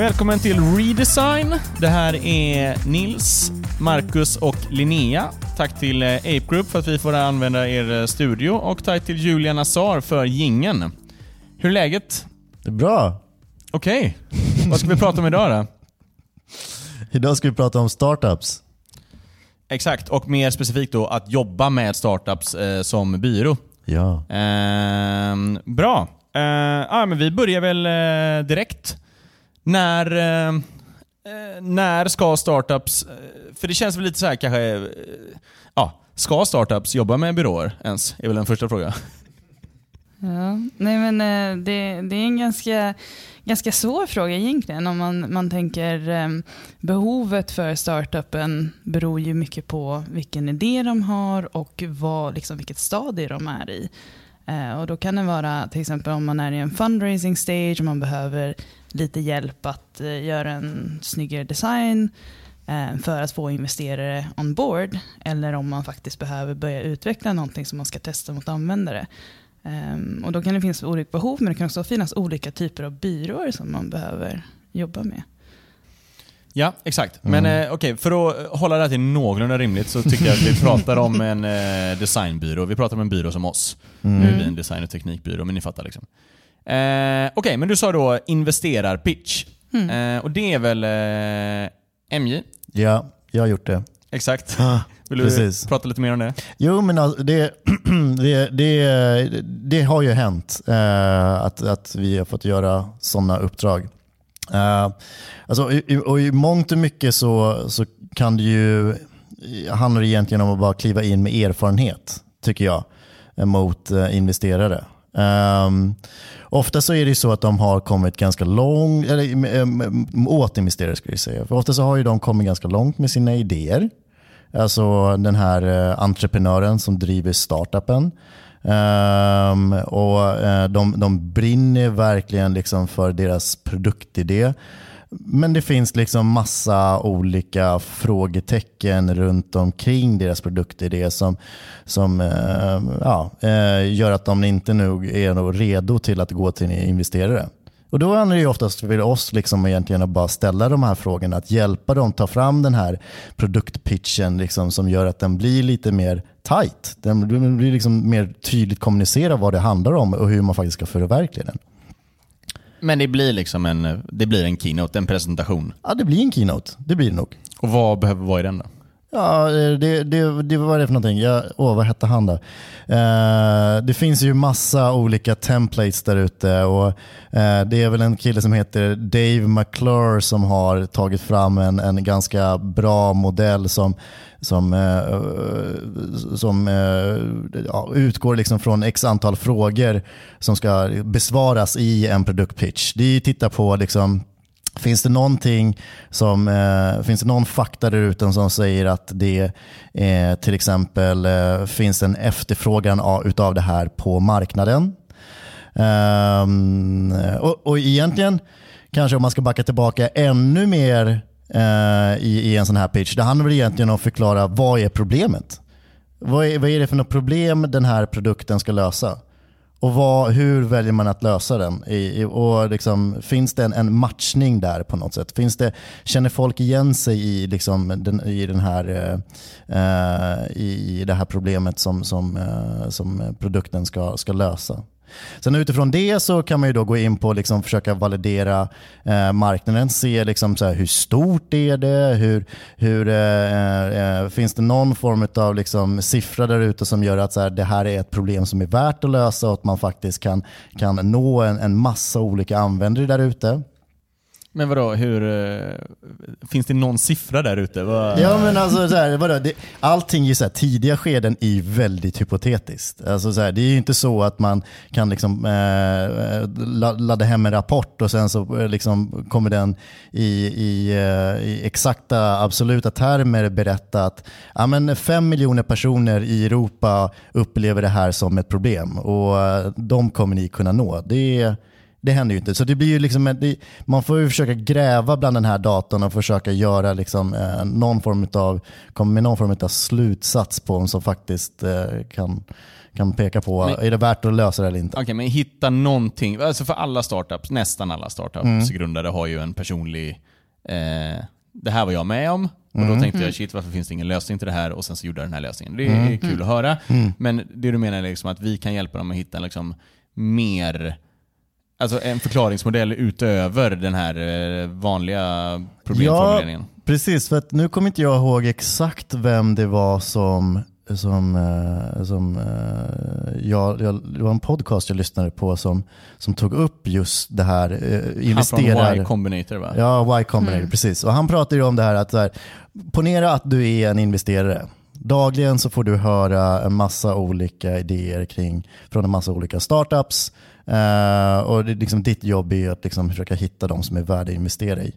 Välkommen till Redesign. Det här är Nils, Marcus och Linnea. Tack till eh, Ape Group för att vi får använda er eh, studio och tack till Julian Azar för gingen. Hur är läget? Det är bra. Okej. Vad ska vi prata om idag då? Idag ska vi prata om startups. Exakt, och mer specifikt då att jobba med startups eh, som byrå. Ja. Ehm, bra. Eh, ja, men vi börjar väl eh, direkt. När, eh, eh, när ska startups... Eh, för det känns väl lite så här kanske... eh, ja, ska startups jobba med byråer ens? är väl den första frågan. Ja, nej men eh, det, det är en ganska, ganska svår fråga egentligen. Om man, man tänker ehm, behovet för startupen beror ju mycket på vilken idé de har och vad, liksom, vilket stadie de är i. Och då kan det vara till exempel om man är i en fundraising stage och man behöver lite hjälp att eh, göra en snyggare design eh, för att få investerare on board. Eller om man faktiskt behöver börja utveckla någonting som man ska testa mot användare. Ehm, och då kan det finnas olika behov, men det kan också finnas olika typer av byråer som man behöver jobba med. Ja, exakt. Men eh, okej, för att hålla det här till någorlunda rimligt så tycker jag att vi pratar om en eh, designbyrå. Vi pratar om en byrå som oss. Nu är vi en design och teknikbyrå, men ni fattar liksom. Eh, okej, men du sa då investerarpitch. Eh, och det är väl eh, MJ? Ja, jag har gjort det. Exakt. Vill du precis. prata lite mer om det? Jo, men alltså, det, det, det, det har ju hänt eh, att, att vi har fått göra sådana uppdrag. Eh, alltså, i, och I mångt och mycket så, så kan det ju handlar det egentligen om att bara kliva in med erfarenhet, tycker jag, mot eh, investerare. Um, ofta så är det så att de har kommit ganska långt, eller ehm, ehm, um, åt skulle jag säga. För ofta så har ju de kommit ganska långt med sina idéer. Alltså den här uh, entreprenören som driver startupen. Um, och uh, de, de brinner verkligen liksom för deras produktidé. Men det finns liksom massa olika frågetecken runt omkring deras produktidé som, som eh, ja, eh, gör att de inte nu är nog redo till att gå till en investerare. Och Då handlar det ju oftast för oss liksom egentligen att bara ställa de här frågorna, att hjälpa dem ta fram den här produktpitchen liksom, som gör att den blir lite mer tight. Den blir liksom mer tydligt kommunicerad vad det handlar om och hur man faktiskt ska förverkliga den. Men det blir liksom en, det blir en keynote, en presentation. Ja, det blir en keynote. Det blir det nog. Och vad behöver vara i den då? Ja, eh, det, det, det var det för någonting. Jag, åh, vad hette han då? Eh, det finns ju massa olika templates där ute. Och, eh, det är väl en kille som heter Dave McClure som har tagit fram en, en ganska bra modell som, som, eh, eh som eh, ja, utgår liksom från x antal frågor som ska besvaras i en produktpitch. Det är att titta på liksom, Finns det någonting som, eh, finns det någon fakta där ute som säger att det eh, till exempel eh, finns en efterfrågan av, utav det här på marknaden? Um, och, och egentligen, kanske om man ska backa tillbaka ännu mer eh, i, i en sån här pitch, det handlar väl egentligen om att förklara vad är problemet? Vad är, vad är det för något problem den här produkten ska lösa? Och vad, hur väljer man att lösa den? I, i, och liksom, finns det en, en, matchning där på något sätt? Finns det, känner folk igen sig i, liksom, den, i, den här, eh, eh i det här problemet som, som, eh, som produkten ska, ska lösa? Sen utifrån det så kan man ju då gå in på liksom försöka validera eh, marknaden, se liksom så här, hur stort är det, hur, hur, eh, eh, finns det någon form av liksom siffra där ute som gör att så här, det här är ett problem som är värt att lösa och att man faktiskt kan, kan nå en, en massa olika användare där ute. Men vadå, hur, eh, finns det någon siffra där ute? Vad... Ja men alltså, så här, vadå, det, allting i så här, tidiga skeden är väldigt hypotetiskt. Alltså, så här, det är ju inte så att man kan liksom, eh, eh ladda hem en rapport och sen så eh, liksom, kommer den i, i, eh, i, exakta absoluta termer berätta att ja, men fem miljoner personer i Europa upplever det här som ett problem och eh, de kommer ni kunna nå. Det är det händer ju inte. Så det blir ju liksom, det, man får ju försöka gräva bland den här datorn och försöka göra liksom, eh, någon form av, komma med någon form av slutsats på vad som faktiskt eh, kan, kan peka på, Men- är det värt att lösa det eller inte? Okej, men hitta någonting. Alltså för alla startups, nästan alla startups grundare har ju en personlig... Eh, det här var jag med om. Och då tänkte jag, shit varför finns det ingen lösning till det här? Och sen så gjorde jag den här lösningen. Det är kul att höra. Men det du menar är liksom att vi kan hjälpa dem att hitta liksom mer... Alltså en förklaringsmodell utöver den här eh, vanliga problemformuleringen. Precis, för att nu kommer inte jag ihåg exakt vem det var som, som, eh, som eh, jag, jag, det var en podcast jag lyssnade på som, som tog upp just det här, eh, Han från investerar... Y Combinator va? Ja, Y Combinator, precis. Och han pratar ju om det här att, så här, ponera att du är en investerare. Dagligen så får du höra en massa olika idéer kring, från en massa olika startups. Uh, och det, liksom, ditt jobb är att liksom försöka hitta de som är värda att investera i.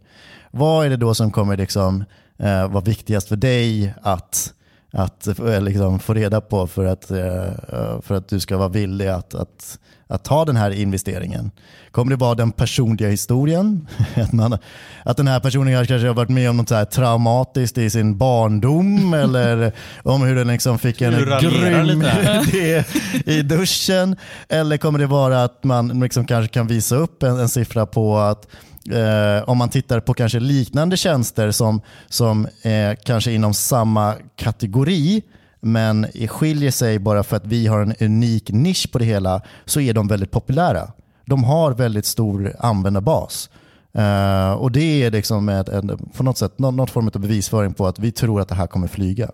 Vad är det då som kommer liksom, uh, vara viktigast för dig att, att eh, liksom, få reda på för att, uh, för att du ska vara villig att, att, att ta den här investeringen? Kommer det vara den personliga historien? Att, man, att den här personen kanske har varit med om något så traumatiskt i sin barndom eller om hur den liksom fick en grym idé i duschen? Eller kommer det vara att man liksom kanske kan visa upp en, en siffra på att Eh, om man tittar på kanske liknande tjänster som, som eh, kanske inom samma kategori men skiljer sig bara för att vi har en unik nisch på det hela så är de väldigt populära. De har väldigt stor användarbas. Eh, och det är liksom ett, en, på något sätt någon, något form av bevisföring på att vi tror att det här kommer flyga.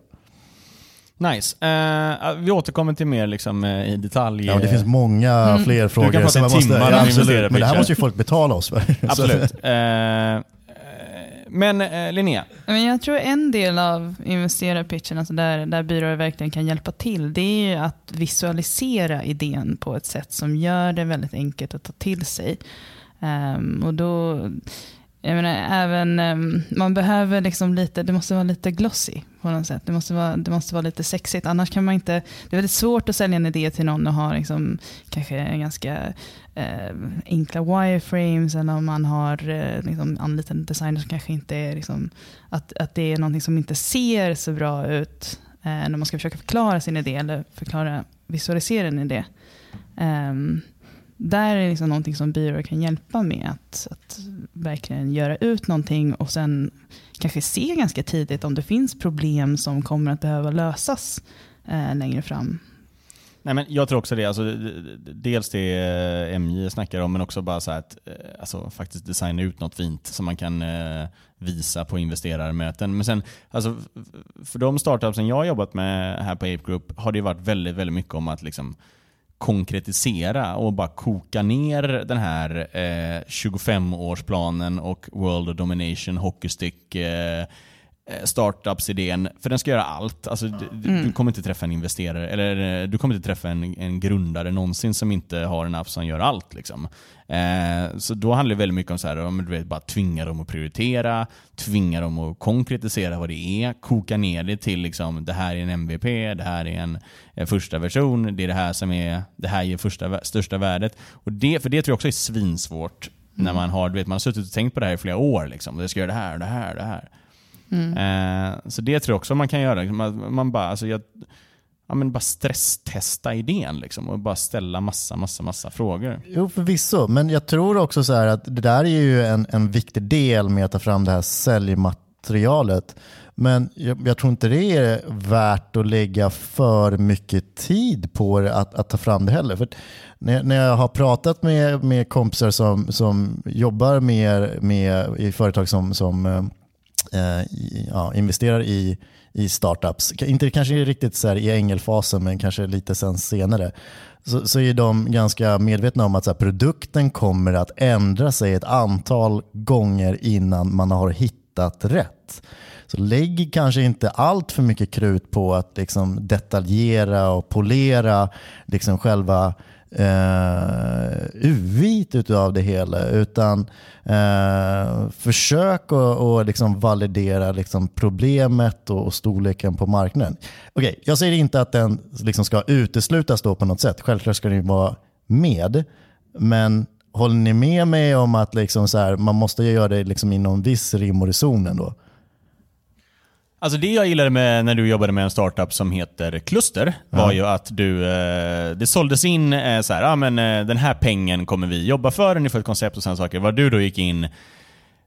Nice. Eh, vi återkommer till mer liksom, eh, i detalj. Ja, det finns många fler frågor. prata i man måste, timmar om ja, absolut, men det här måste ju folk betala oss för. Absolut. Men eh, Linnea, Men jag tror en del av investerarpitchen, alltså där, där byråer verkligen kan hjälpa till, det är ju att visualisera idén på ett sätt som gör det väldigt enkelt att ta till sig. Um, och då, jag menar, även, ehm, man behöver liksom lite, det måste vara lite glossy på något sätt. Det måste vara, det måste vara lite sexigt, annars kan man inte, det är väldigt svårt att sälja en idé till någon och ha liksom, kanske en ganska eh, enkla wireframes eller om man har eh, liksom, anlitat en designer som kanske inte är, liksom, att, att det är någonting som inte ser så bra ut eh, när man ska försöka förklara sin idé eller förklara, visualisera en idé. Ehm, där är liksom någonting som byråer kan hjälpa med, att, att verkligen göra ut någonting och sen kanske se ganska tidigt om det finns problem som kommer att behöva lösas eh, längre fram. Nej, men jag tror också det. Alltså, dels det eh, MJ snackar om, men också bara så här att eh, alltså, faktiskt designa ut något fint som man kan eh, visa på investerarmöten. Men sen, alltså, för de startupsen jag har jobbat med här på Ape Group har det varit väldigt, väldigt mycket om att liksom konkretisera och bara koka ner den här eh, 25-årsplanen och World of Domination Hockeystick eh, eh, startups-idén, för den ska göra allt. Alltså, du, du- kommer inte träffa en investerare, eller eh, du kommer inte träffa en, en grundare någonsin som inte har en app som gör allt. Liksom. Eh, så då handlar det väldigt mycket om så här, ja, men du vet, bara tvinga dem att prioritera, tvinga dem att konkretisera vad det är, koka ner det till liksom, det här är en MVP, det här är en, en första version, det är det här som är, det här ger första, största värdet. Och det, för det tror jag också är svinsvårt när man har, du vet, man har suttit och tänkt på det här i flera år. Liksom. Jag ska göra det här, det här, det här. Eh, så det tror jag också man kan göra. Man bara, alltså jag, ja, men bara stresstesta idén liksom, och bara ställa massa, massa, massa frågor. Jo, förvisso. Men jag tror också så här att det där är ju en, en viktig del med att ta fram det här säljmaterialet. Men jag, jag tror inte det är värt att lägga för mycket tid på det att, att ta fram det heller. För när, när jag har pratat med, med kompisar som, som jobbar med, med, i företag som, som eh, ja, investerar i, i startups, inte kanske riktigt så här i ängelfasen men kanske lite sen senare, så, så är de ganska medvetna om att så här, produkten kommer att ändra sig ett antal gånger innan man har hittat rätt. Så lägg kanske inte allt för mycket krut på att liksom detaljera och polera liksom själva eh, uvit utav det hela. Utan eh, försök att liksom validera liksom problemet och, och storleken på marknaden. Okej, jag säger inte att den liksom ska uteslutas då på något sätt. Självklart ska den vara med. Men håller ni med mig om att liksom så här, man måste göra det liksom inom viss rim och reson ändå? Alltså det jag gillade med när du jobbade med en startup som heter Kluster var ju att du, eh, det såldes in eh, så här, ah, men, eh, den här pengen kommer vi jobba för, ni får ett koncept och sådana saker. Vad du då gick in,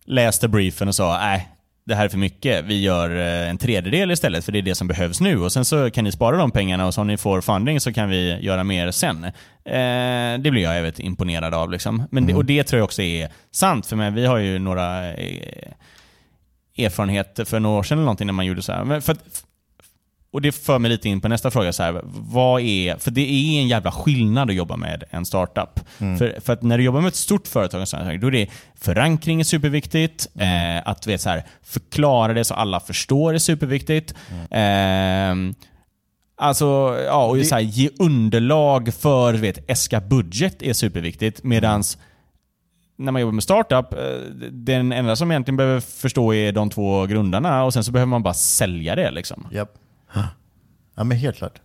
läste briefen och sa, nej, det här är för mycket, vi gör en tredjedel istället för det är det som behövs nu och sen så kan ni spara de pengarna och så om ni får funding så kan vi göra mer sen. Eh, det blir jag jävligt imponerad av. Liksom. Men det, och det tror jag också är sant, för mig, vi har ju några eh, erfarenhet för några år sedan eller någonting när man gjorde så här. För och det för mig lite in på nästa fråga. Så här, vad är, för det är en jävla skillnad att jobba med en startup. För, för att när du jobbar med ett stort företag, så här, då är det förankring är superviktigt. Eh, att vet, så här, förklara det så alla förstår är superviktigt. Eh, alltså, ja, och så här, ge underlag för vet, äska budget är superviktigt. Medans när man jobbar med startup, eh, den enda som egentligen behöver förstå är de två grundarna och sen så behöver man bara sälja det. Liksom. Japp. Ja men helt klart.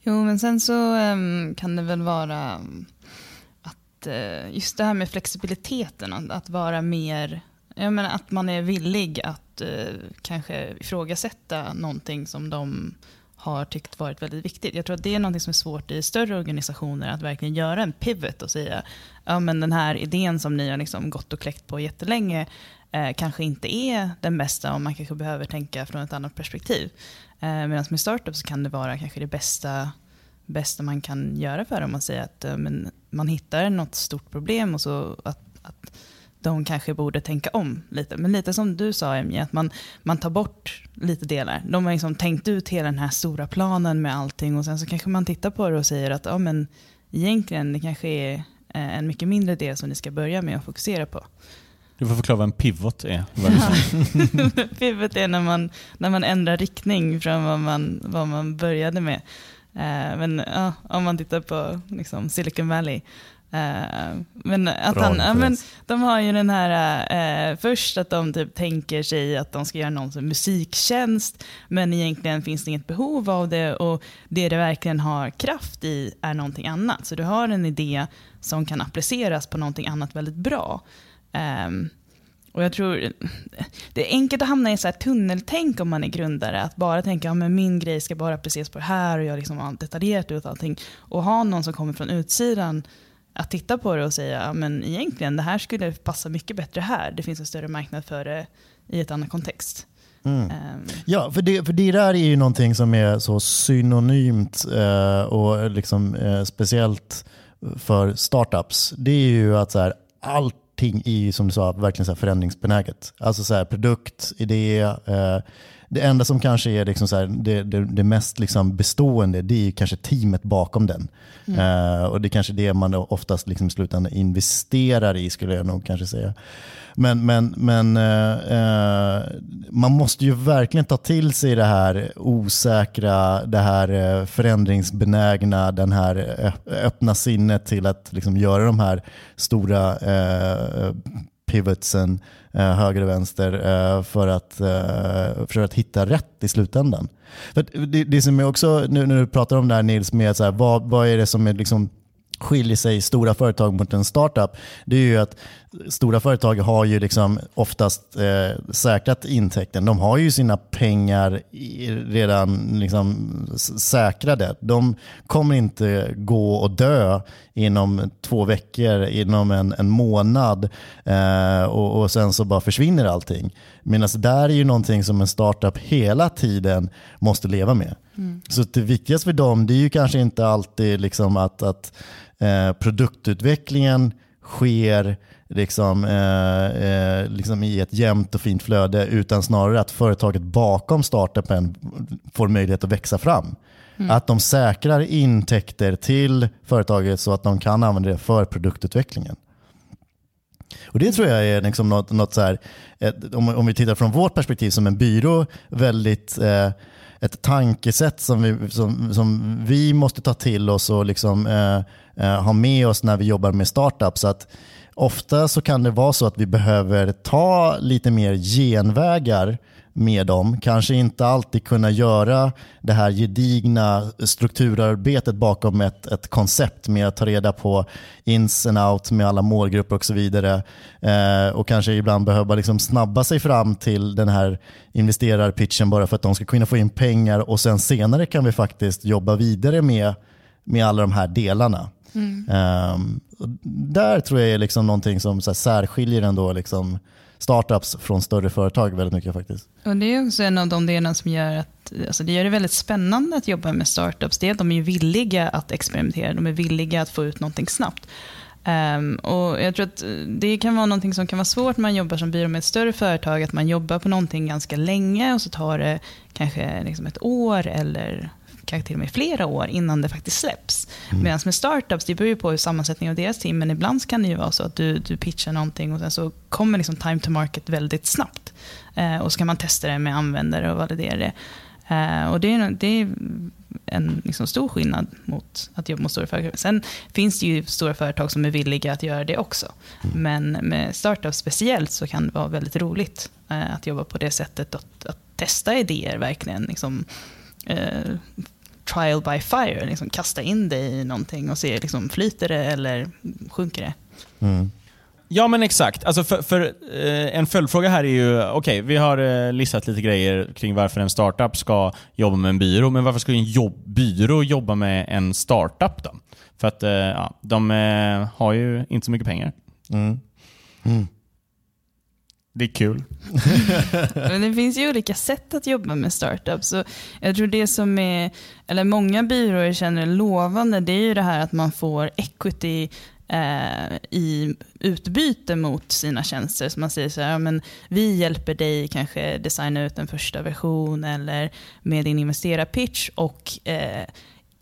Jo, men sen så ehm, kan det väl vara um, att eh, just det här med flexibiliteten, att, att vara mer, jag menar att man är villig att eh, kanske ifrågasätta någonting som de har tyckt varit väldigt viktigt. Jag tror att det är något som är svårt i större organisationer, att verkligen göra en pivot och säga, ja men den här idén som ni har liksom gått och kläckt på jättelänge, eh, kanske inte är den bästa och man kanske behöver tänka från ett annat perspektiv. Eh, Medan med startup så kan det vara kanske det bästa, bästa man kan göra för dem. Man säger att eh, men man hittar något stort problem och så att, att de kanske borde tänka om lite. Men lite som du sa Emmy, att man, man tar bort lite delar. De har liksom tänkt ut hela den här stora planen med allting och sen så kanske man tittar på det och säger att ja, men egentligen det kanske är eh, en mycket mindre del som ni ska börja med att fokusera på. Du får förklara vad en pivot är. Sa. Pivot är när man, när man ändrar riktning från vad man, vad man började med. Eh, men ja, om man tittar på liksom, Silicon Valley. Eh, men att Bra han, ja, men de har ju den här, eh, först att de typ tänker sig att de ska göra någon som musiktjänst, men egentligen finns det inget behov av det och det det verkligen har kraft i är någonting annat. Så du har en idé som kan appliceras på någonting annat väldigt bra. Ehm, och jag tror det är enkelt att hamna i så här tunneltänk om man är grundare. Att bara tänka att min grej ska bara appliceras på det här och jag liksom har detaljerat ut allting. Och ha någon som kommer från utsidan att titta på det och säga men egentligen det här skulle passa mycket bättre här. Det finns en större marknad för det i ett annat kontext. Ehm, Ja, för det, för det där är ju någonting som är så synonymt eh, och liksom, eh, speciellt för startups. Det är ju att så här, allting är ju som du sa verkligen så här förändringsbenäget. Alltså så här, produkt, idé. Eh, det enda som kanske är liksom så här, det, det, det mest liksom bestående det är kanske teamet bakom den. Eh, och det är kanske det man oftast liksom i slutändan investerar i skulle jag nog kanske säga. Men, men, men eh, eh, man måste ju verkligen ta till sig det här osäkra, det här förändringsbenägna, den här öppna sinnet till att liksom göra de här stora pivotsen eh, höger och vänster eh, för, att, eh, för att hitta rätt i slutändan. För det, det som är också, nu när du pratar om det här Nils, med så här, vad, vad är det som är liksom skiljer sig stora företag mot en startup, det är ju att stora företag har ju liksom oftast eh, säkrat intäkten. De har ju sina pengar i, redan liksom säkrade. De kommer inte gå och dö inom två veckor, inom en, en månad eh, och, och sen så bara försvinner allting. Medan där är ju någonting som en startup hela tiden måste leva med. Så det viktigaste för dem det är ju kanske inte alltid liksom att, att eh, produktutvecklingen sker liksom, eh, eh, liksom i ett jämnt och fint flöde utan snarare att företaget bakom startupen får möjlighet att växa fram. Att de säkrar intäkter till företaget så att de kan använda det för produktutvecklingen. Och Det tror jag är liksom något, något så här, ett, om, om vi tittar från vårt perspektiv som en byrå, väldigt eh, ett tankesätt som vi, som, som vi måste ta till oss och liksom, eh, eh, ha med oss när vi jobbar med startups. Att ofta så kan det vara så att vi behöver ta lite mer genvägar med dem. Kanske inte alltid kunna göra det här gedigna strukturarbetet bakom ett, ett koncept med att ta reda på ins and out med alla målgrupper och så vidare. Eh, och kanske ibland behöva liksom snabba sig fram till den här investerarpitchen bara för att de ska kunna få in pengar och sen senare kan vi faktiskt jobba vidare med, med alla de här delarna. Mm. Um, där tror jag är liksom någonting som så här, särskiljer ändå liksom startups från större företag väldigt mycket faktiskt. Och Det är också en av de delarna som gör att alltså det gör det väldigt spännande att jobba med startups. Det är att de är villiga att experimentera, de är villiga att få ut någonting snabbt. Um, och jag tror att Det kan vara någonting som kan vara svårt när man jobbar som byrå med ett större företag, att man jobbar på någonting ganska länge och så tar det kanske liksom ett år eller kanske till och med flera år innan det faktiskt släpps. Mm. Medan med startups, det beror ju på hur sammansättningen av deras team, men ibland kan det ju vara så att du, du pitchar någonting och sen så kommer liksom time to market väldigt snabbt. Eh, och så kan man testa det med användare och validera det. Eh, och det är, det är en liksom stor skillnad mot att jobba mot stora företag. Sen finns det ju stora företag som är villiga att göra det också. Mm. Men med startups speciellt så kan det vara väldigt roligt eh, att jobba på det sättet. Att, att testa idéer verkligen. Liksom, eh, trial by fire. Liksom kasta in dig i någonting och se, liksom, flyter det eller sjunker det? Mm. Ja men exakt. Alltså för, för eh, en följdfråga här är ju, okej okay, vi har eh, listat lite grejer kring varför en startup ska jobba med en byrå, men varför ska en jobb, byrå jobba med en startup då? För att eh, ja, de eh, har ju inte så mycket pengar. Mm. Mm. Det är kul. Men det finns ju olika sätt att jobba med startups. Så jag tror det som är, eller många byråer känner lovande, det är ju det här att man får equity eh, i utbyte mot sina tjänster. Så man säger så här, ja, men vi hjälper dig kanske designa ut en första version eller med din investerarpitch och eh,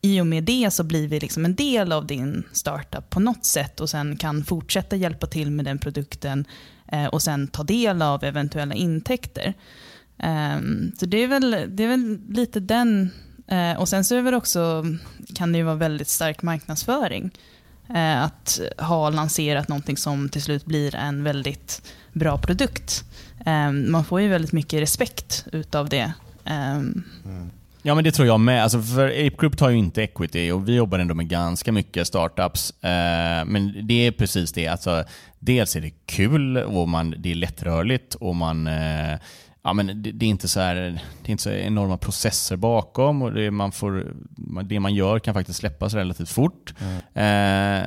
i och med det så blir vi liksom en del av din startup på något sätt och sen kan fortsätta hjälpa till med den produkten eh, Eh, och sen ta del av eventuella intäkter. Ehm, så det är, väl, det är väl lite den, eh, och sen så är det väl också, kan det ju vara väldigt stark marknadsföring. Eh, att ha lanserat någonting som till slut blir en väldigt bra produkt. Ehm, man får ju väldigt mycket respekt utav det. Ehm, mm. Ja men det tror jag med. Alltså för Ape Group tar ju inte equity och vi jobbar ändå med ganska mycket startups. Eh, men det är precis det. Alltså, dels är det kul och man, det är lättrörligt och man eh, Ja, men det, det, är inte så här, det är inte så enorma processer bakom och det man, får, det man gör kan faktiskt släppas relativt fort. Mm. Eh,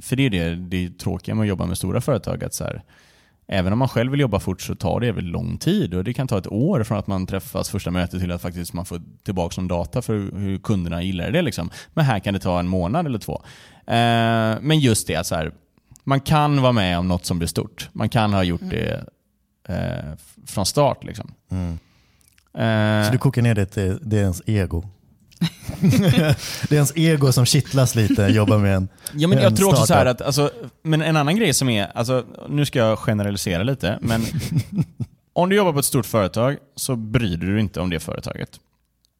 för det är det, det är tråkiga med att jobba med stora företag. Att så här, Även om man själv vill jobba fort så tar det väldigt lång tid och det kan ta ett år från att man träffas första mötet till att faktiskt man får tillbaka någon data för hur kunderna gillar det. Liksom. Men här kan det ta en månad eller två. Eh, men just det, så här, man kan vara med om något som blir stort. Man kan ha gjort det eh, från start. Liksom. Mm. Eh, så du kokar ner det till ens ego? det är ens ego som kittlas lite, jobba med en Ja men jag tror också så att, alltså, men en annan grej som är, alltså, nu ska jag generalisera lite, men om du jobbar på ett stort företag så bryr du dig inte om det företaget.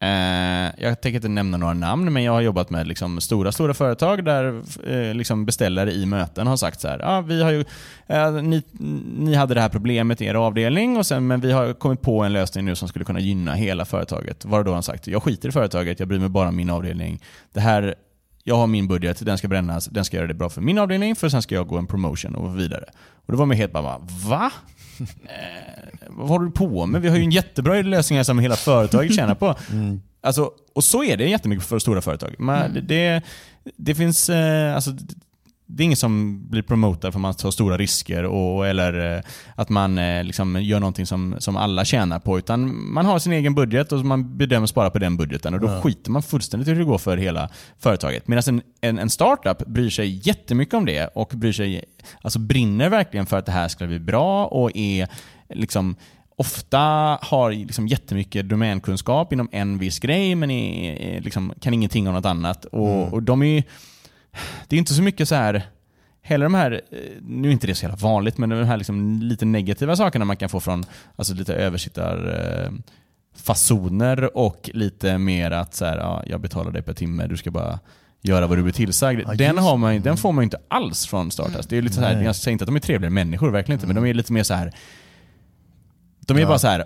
Eh, jag tänker inte nämna några namn, men jag har jobbat med liksom stora, stora företag där eh, liksom beställare i möten har sagt så här, ah, vi har ju, eh, ni, ni hade det här problemet i er avdelning, och sen, men vi har kommit på en lösning nu som skulle kunna gynna hela företaget. Var då han sagt, jag skiter i företaget, jag bryr mig bara om min avdelning. Det här, jag har min budget, den ska brännas, den ska göra det bra för min avdelning, för sen ska jag gå en promotion och vidare. Och Då var man helt bara, va? vad håller du på med? Vi har ju en jättebra lösning här som hela företaget tjänar på. Mm. Alltså, och så är det jättemycket för stora företag. Men mm. det, det, det, finns, eh, alltså, det är ingen som blir promotad för att man tar stora risker och, eller eh, att man eh, liksom gör någonting som, som alla tjänar på. Utan man har sin egen budget och man bedömer spara på den budgeten. Och Då ja. skiter man fullständigt i hur det går för hela företaget. Medan en, en, en, startup bryr sig jättemycket om det och bryr sig, alltså brinner verkligen för att det här ska bli bra och är liksom ofta har liksom jättemycket domänkunskap inom en viss grej men är, liksom, kan ingenting om något annat. Och, mm. och de är det är inte så mycket så här Hela de här, eh, nu är inte det så jävla vanligt, men de här liksom lite negativa sakerna man kan få från alltså lite översittarfasoner eh, och lite mer att så här, ja, jag betalar dig per timme, du ska bara göra vad du blir tillsagd. Ja, den, har man, den får man inte alls från Startast. Det är lite så här, jag säger inte att de är trevliga människor, verkligen inte, mm. men de är lite mer så här. De är ja. bara så här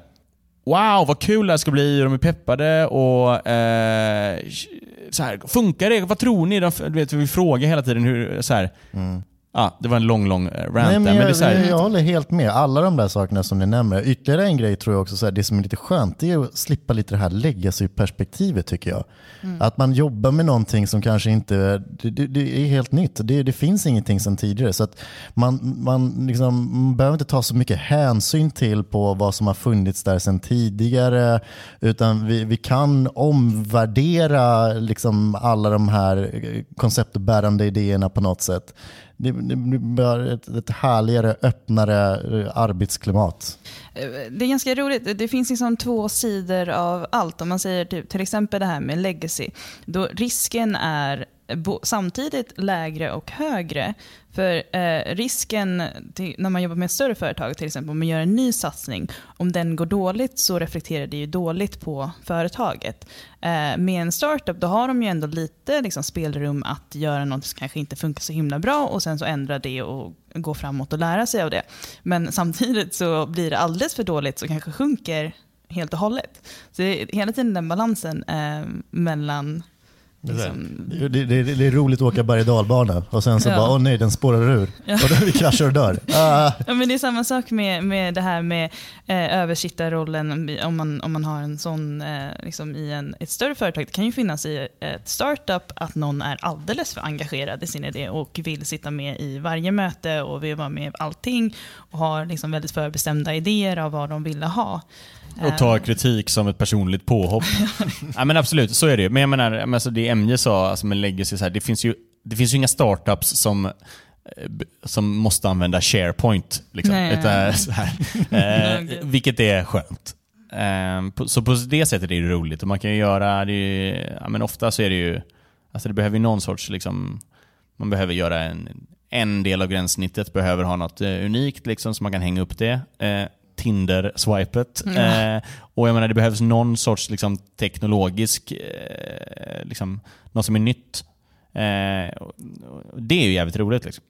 wow vad kul det här ska bli, de är peppade och eh, så här, funkar det? Vad tror ni? De, vet, vi frågar hela tiden hur, så här, Mm. Ja, det var en lång, lång eh, rant Nej, där, men men jag, det är här, jag, jag håller helt med. Alla de där sakerna som ni nämner. Ytterligare en grej tror jag också, så här, det som är lite skönt, det är att slippa lite det här legacy-perspektivet tycker jag. Att man jobbar med någonting som kanske inte, det, det, det är helt nytt. Det, det finns ingenting sedan tidigare. Så att man, man, liksom, man behöver inte ta så mycket hänsyn till på vad som har funnits där sedan tidigare. Utan vi, vi kan omvärdera liksom alla de här konceptbärande idéerna på något sätt. Det, det blir ett, ett härligare, öppnare arbetsklimat. Eh, det är ganska roligt. Det finns liksom två sidor av allt. Om man säger typ, till exempel det här med legacy. Då risken är samtidigt lägre och högre. För eh, risken till, när man jobbar med ett större företag, till exempel om man gör en ny satsning, om den går dåligt så reflekterar det ju dåligt på företaget. Eh, med en startup då har de ju ändå lite liksom, spelrum att göra något som kanske inte funkar så himla bra och sen så ändra det och gå framåt och lära sig av det. Men samtidigt så blir det alldeles för dåligt så kanske sjunker helt och hållet. Så det är hela tiden den balansen eh, mellan liksom, Det, det, det, det är roligt att åka berg och dalbana och sen så Ja. bara, åh nej den spårar ur. Ja. Och då vi kraschar och dör. Ah. Ja, men det är samma sak med, med det här med eh, översittarrollen om man, om man har en sån eh, liksom i en, ett större företag. Det kan ju finnas i ett startup att någon är alldeles för engagerad i sin idé och vill sitta med i varje möte och vill vara med i allting och har liksom väldigt förbestämda idéer av vad de ville ha. Och tar kritik som ett personligt påhopp. ja, men absolut, så är det ju. Men jag menar, men alltså det MJ sa alltså med legacy, så här, det, finns ju, det finns ju inga startups som eh, som måste använda SharePoint. Liksom. Nej. Utan, så här, eh, vilket är skönt. Eh, så på det sättet är det roligt. Och man kan göra, det ju- ja, men ofta så är det ju, alltså det behöver ju någon sorts, liksom, man behöver göra en, en del av gränssnittet, behöver ha något eh, unikt liksom, så man kan hänga upp det. Eh, Tinder-swipet. Ja. Eh, och jag menar det behövs någon sorts liksom, teknologisk, eh, liksom, något som är nytt. Eh, det är ju jävligt roligt. Liksom.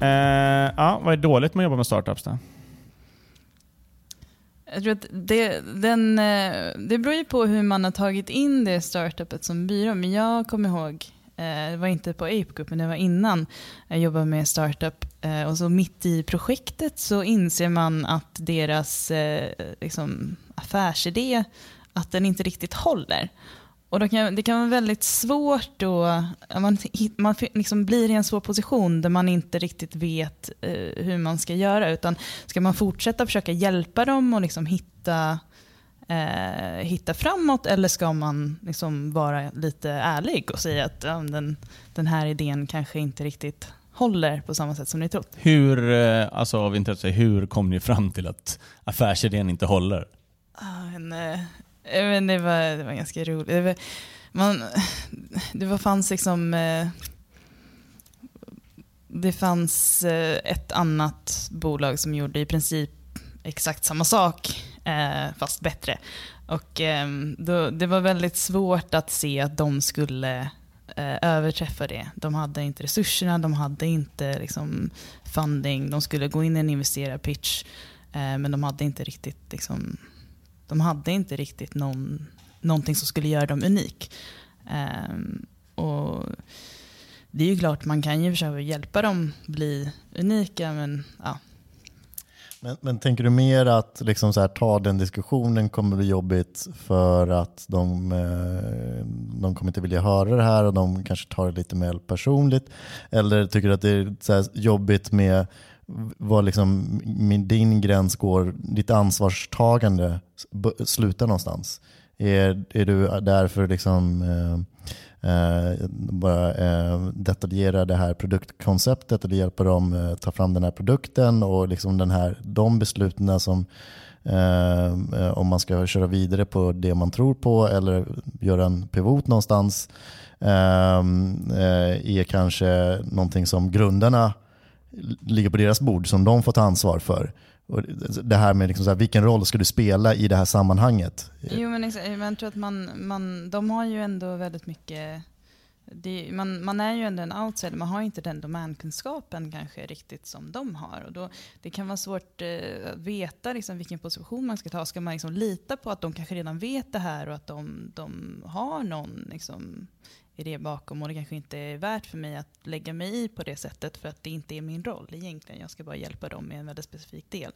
Eh, ja, vad är dåligt med att jobba med startups då? Jag tror att det, den, eh, det beror ju på hur man har tagit in det startupet som byrå. Men jag kommer ihåg, Eh, det var inte på Ape Group, men det var innan jag jobbade med startup. Eh, och så mitt i projektet så inser man att deras eh, liksom, affärsidé, att den inte riktigt håller. Och då kan, det kan vara väldigt svårt då, man, man liksom blir i en svår position där man inte riktigt vet hur man ska göra. Utan ska man fortsätta försöka hjälpa dem och liksom hitta, eh, hitta framåt eller ska man liksom vara lite ärlig och säga att ja, den, den här idén kanske inte riktigt håller på samma sätt som ni trott? Hur, eh, alltså av intresse, hur kom ni fram till att affärsidén inte håller? Ah, men, eh, det, var, det var ganska roligt. Det, var, man, det var, fanns liksom... Eh, det fanns ett annat bolag som gjorde i princip exakt samma sak, Eh, fast bättre. Och eh, då, Det var väldigt svårt att se att de skulle eh, överträffa det. De hade inte resurserna, de hade inte liksom, funding, de skulle gå in i en investerarpitch, eh, men de hade inte riktigt liksom, de hade inte riktigt någon, någonting som skulle göra dem unik. Ehm, och det är ju klart, man kan ju försöka hjälpa dem bli unika, men ja. Men, men tänker du mer att liksom så här, ta den diskussionen kommer bli jobbigt för att de, eh, de kommer inte vilja höra det här och de kanske tar det lite mer personligt? Eller tycker du att det är så här jobbigt med var liksom med din gräns går, ditt ansvarstagande slutar någonstans? Är, är du där för liksom eh, Eh, bara eh, detaljera det här produktkonceptet eller hjälpa dem eh, ta fram den här produkten och liksom den här, de besluten som eh, eh, om man ska köra vidare på det man tror på eller göra en pivot någonstans eh, eh är kanske någonting som grundarna ligger på deras bord som de får ta ansvar för. Och det här med liksom så här, vilken roll ska du spela i det här sammanhanget? Jo, men men jag tror att man, man, de har ju ändå väldigt mycket det, man, man är ju ändå en outsider, man har inte den domänkunskapen kanske riktigt som de har. Och då, det kan vara svårt eh, att veta liksom, vilken position man ska ta. Ska man liksom lita på att de kanske redan vet det här och att de, de har någon liksom, idé bakom och det kanske inte är värt för mig att lägga mig i på det sättet för att det inte är min roll egentligen. Jag ska bara hjälpa dem med en väldigt specifik del.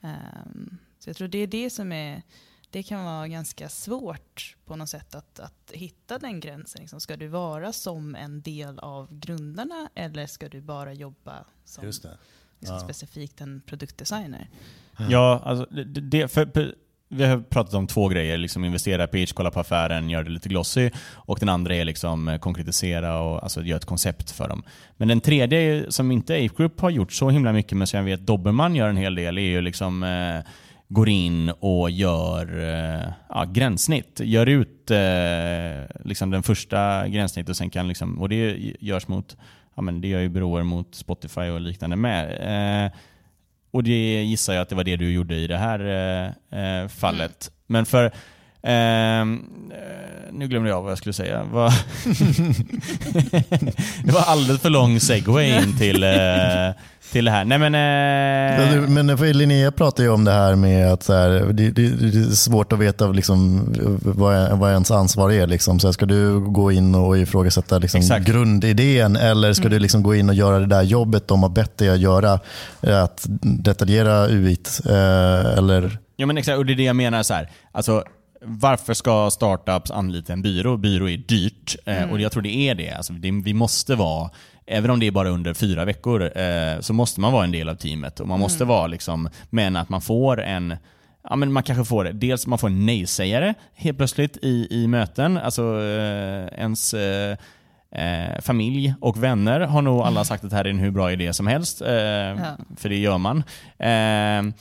Um, så jag tror det är det som är det kan vara ganska svårt på något sätt att, att hitta den gränsen. Liksom, ska du vara som en del av grundarna eller ska du bara jobba som Just det. liksom, Ja. specifikt en produktdesigner? Ja, alltså, det, det, för, för, vi har pratat om två grejer. Liksom investera i pitch, kolla på affären, göra det lite glossy. Och den andra är liksom eh, konkretisera och alltså, göra ett koncept för dem. Men den tredje, som inte Ape Group har gjort så himla mycket, men som jag vet Dobermann gör en hel del, är ju liksom eh, går in och gör eh, ja, gränssnitt. Gör ut eh, liksom den första gränssnitt och sen kan liksom, och det görs mot, ja men det gör ju byråer mot Spotify och liknande med. Eh, och det gissar jag att det var det du gjorde i det här eh, eh, fallet. Men för... eh, nu glömde jag vad jag skulle säga. Vad- det var alldeles för lång segway in till, eh, till det här. Nej men... Eh, Men för Linnea pratar ju om det här med att så här, det, det, det är svårt att veta liksom, vad, vad ens ansvar är. Liksom. Så här, ska du gå in och ifrågasätta liksom, Exakt. grundidén eller ska du liksom gå in och göra det där jobbet de har bett dig att göra? eh, Att detaljera UIT? Eh, eller, Ja men exakt, och det är det jag menar så här. Alltså, varför ska startups anlita en byrå? Byrå är dyrt eh, och jag tror det är det. Alltså, det. Vi måste vara, även om det är bara under fyra veckor, eh, så måste man vara en del av teamet. Och man måste vara liksom, men att man får en Ja, men man kanske får dels man får en nej-sägare helt plötsligt i, i möten. Alltså eh, ens eh, eh, familj och vänner har nog alla sagt att det här är en hur bra idé som helst. Eh, För det gör man. Eh,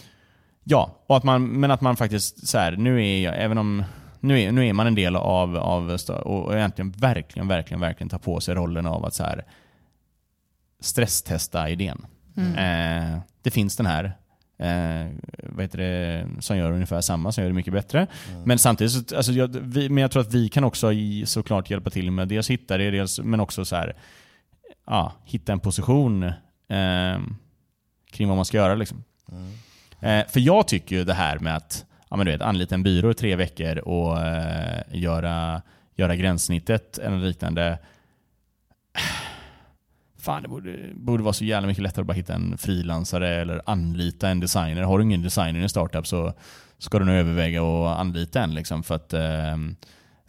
Ja, och att man, men att man faktiskt så här, nu är jag, även om nu är, nu är man en del av, av och egentligen verkligen, verkligen, verkligen ta på sig rollen av att så här, stresstesta idén. Eh, det finns den här, eh, vad heter det, som gör ungefär samma, som gör det mycket bättre. Men samtidigt, så, alltså, jag, vi, men jag tror att vi kan också i, såklart hjälpa till med dels hitta det, dels, men också så här, ja, hitta en position eh, kring vad man ska göra. Liksom. Eh, Eh, för jag tycker ju det här med att ja, men du vet, anlita en byrå i tre veckor och eh, göra, göra gränssnittet eller liknande. Fan, det borde, borde vara så jävla mycket lättare att bara hitta en frilansare eller anlita en designer. Har du ingen designer i en startup så ska du nog överväga att anlita en. Liksom, för att, eh,